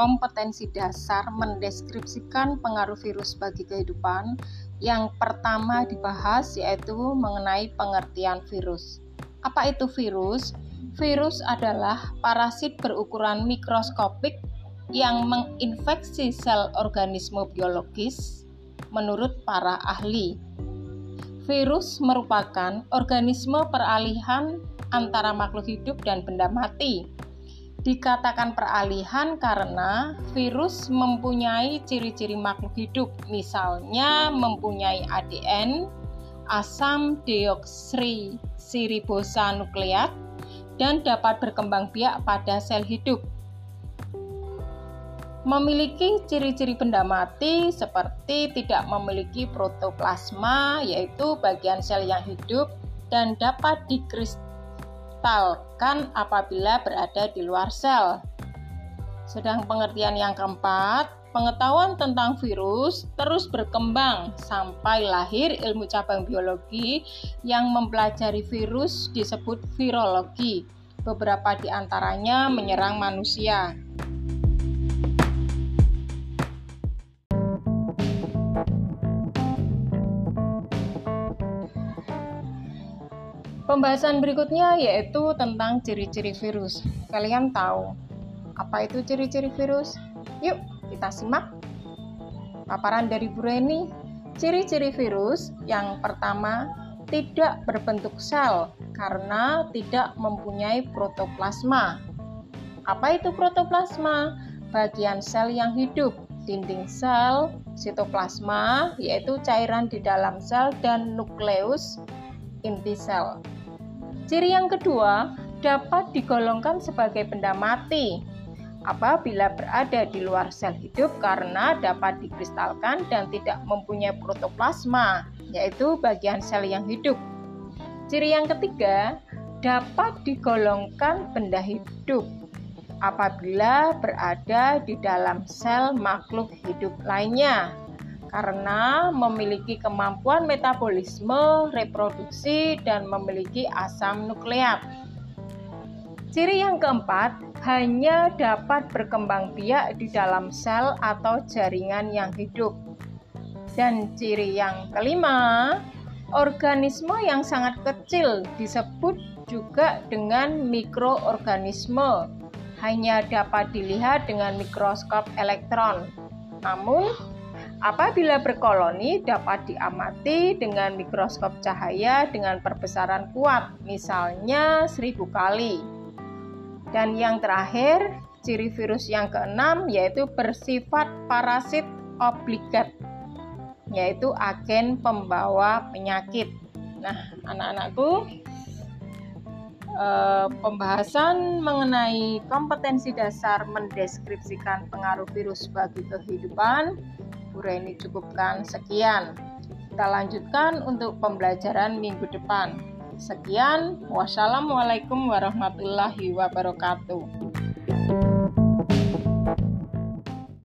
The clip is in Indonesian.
kompetensi dasar mendeskripsikan pengaruh virus bagi kehidupan, yang pertama dibahas yaitu mengenai pengertian virus. Apa itu virus? Virus adalah parasit berukuran mikroskopik yang menginfeksi sel organisme biologis menurut para ahli. Virus merupakan organisme peralihan antara makhluk hidup dan benda mati dikatakan peralihan karena virus mempunyai ciri-ciri makhluk hidup, misalnya mempunyai ADN, asam deoksirribosa nukleat, dan dapat berkembang biak pada sel hidup. Memiliki ciri-ciri benda mati seperti tidak memiliki protoplasma, yaitu bagian sel yang hidup, dan dapat dikristal dibatalkan apabila berada di luar sel. Sedang pengertian yang keempat, pengetahuan tentang virus terus berkembang sampai lahir ilmu cabang biologi yang mempelajari virus disebut virologi. Beberapa di antaranya menyerang manusia. Pembahasan berikutnya yaitu tentang ciri-ciri virus. Kalian tahu apa itu ciri-ciri virus? Yuk, kita simak. Paparan dari Bu Reni. Ciri-ciri virus yang pertama tidak berbentuk sel karena tidak mempunyai protoplasma. Apa itu protoplasma? Bagian sel yang hidup, dinding sel, sitoplasma yaitu cairan di dalam sel dan nukleus inti sel. Ciri yang kedua dapat digolongkan sebagai benda mati. Apabila berada di luar sel hidup karena dapat dikristalkan dan tidak mempunyai protoplasma, yaitu bagian sel yang hidup. Ciri yang ketiga dapat digolongkan benda hidup. Apabila berada di dalam sel makhluk hidup lainnya, karena memiliki kemampuan metabolisme, reproduksi, dan memiliki asam nukleat. Ciri yang keempat, hanya dapat berkembang biak di dalam sel atau jaringan yang hidup. Dan ciri yang kelima, organisme yang sangat kecil disebut juga dengan mikroorganisme. Hanya dapat dilihat dengan mikroskop elektron. Namun, Apabila berkoloni dapat diamati dengan mikroskop cahaya dengan perbesaran kuat, misalnya seribu kali. Dan yang terakhir, ciri virus yang keenam yaitu bersifat parasit obligat, yaitu agen pembawa penyakit. Nah, anak-anakku, eh, pembahasan mengenai kompetensi dasar mendeskripsikan pengaruh virus bagi kehidupan Bu Reni cukupkan sekian. Kita lanjutkan untuk pembelajaran minggu depan. Sekian, wassalamualaikum warahmatullahi wabarakatuh.